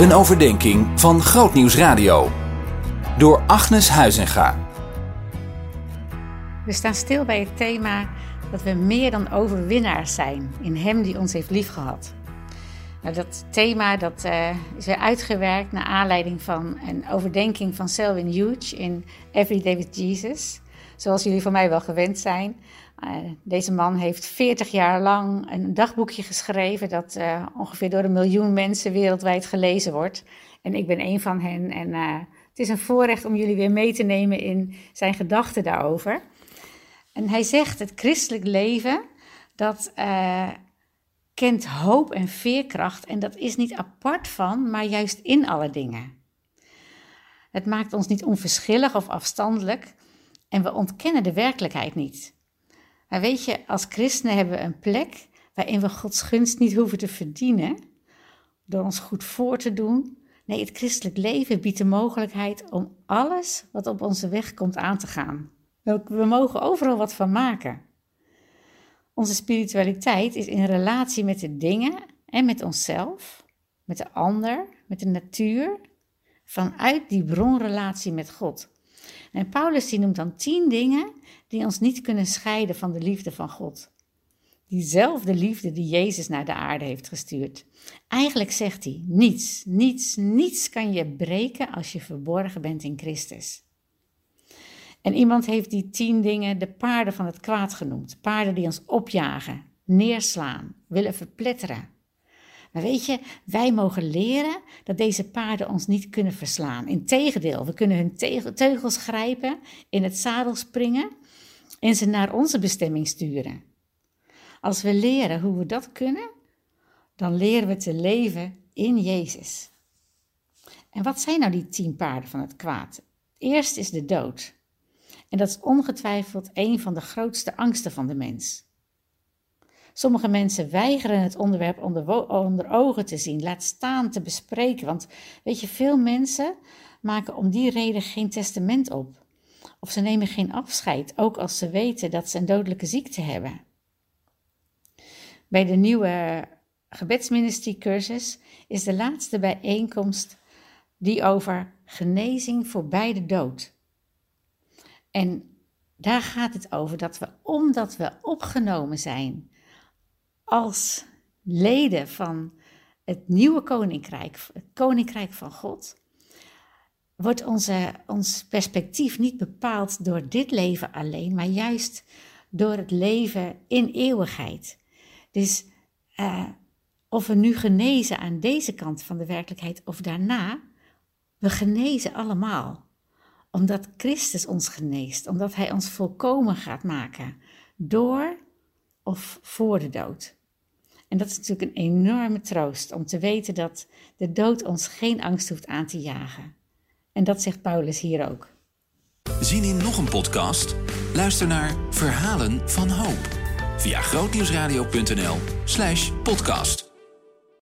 Een overdenking van Grootnieuws Radio. Door Agnes Huizinga. We staan stil bij het thema dat we meer dan overwinnaars zijn in Hem die ons heeft liefgehad. Nou, dat thema dat, uh, is weer uitgewerkt naar aanleiding van een overdenking van Selwyn Hughes in Every Day with Jesus. Zoals jullie van mij wel gewend zijn. Uh, deze man heeft 40 jaar lang een dagboekje geschreven dat uh, ongeveer door een miljoen mensen wereldwijd gelezen wordt. En ik ben een van hen. En het is een voorrecht om jullie weer mee te nemen in zijn gedachten daarover. En hij zegt: het christelijk leven dat kent hoop en veerkracht en dat is niet apart van, maar juist in alle dingen. Het maakt ons niet onverschillig of afstandelijk en we ontkennen de werkelijkheid niet. Maar weet je, als christenen hebben we een plek waarin we Gods gunst niet hoeven te verdienen door ons goed voor te doen. Nee, het christelijk leven biedt de mogelijkheid om alles wat op onze weg komt aan te gaan. We mogen overal wat van maken. Onze spiritualiteit is in relatie met de dingen en met onszelf, met de ander, met de natuur, vanuit die bronrelatie met God. En Paulus die noemt dan tien dingen die ons niet kunnen scheiden van de liefde van God. Diezelfde liefde die Jezus naar de aarde heeft gestuurd. Eigenlijk zegt hij: niets, niets, niets kan je breken als je verborgen bent in Christus. En iemand heeft die tien dingen de paarden van het kwaad genoemd. Paarden die ons opjagen, neerslaan, willen verpletteren. Maar weet je, wij mogen leren dat deze paarden ons niet kunnen verslaan. Integendeel, we kunnen hun teugels grijpen, in het zadel springen en ze naar onze bestemming sturen. Als we leren hoe we dat kunnen, dan leren we te leven in Jezus. En wat zijn nou die tien paarden van het kwaad? Eerst is de dood. En dat is ongetwijfeld een van de grootste angsten van de mens. Sommige mensen weigeren het onderwerp onder, onder, ogen te zien, laat staan te bespreken. Want weet je, veel mensen maken om die reden geen testament op. Of ze nemen geen afscheid, ook als ze weten dat ze een dodelijke ziekte hebben. Bij de nieuwe gebedsministeriecursus is de laatste bijeenkomst die over genezing voorbij de dood. En daar gaat het over dat we, omdat we opgenomen zijn als leden van het nieuwe koninkrijk, het koninkrijk van God, wordt onze, ons perspectief niet bepaald door dit leven alleen, maar juist door het leven in eeuwigheid. Dus uh, of we nu genezen aan deze kant van de werkelijkheid of daarna, we genezen allemaal omdat Christus ons geneest, omdat Hij ons volkomen gaat maken door of voor de dood. En dat is natuurlijk een enorme troost om te weten dat de dood ons geen angst hoeft aan te jagen. En dat zegt Paulus hier ook. Zien in nog een podcast? Luister naar Verhalen van Hoop via grootnieuwsradio.nl/podcast.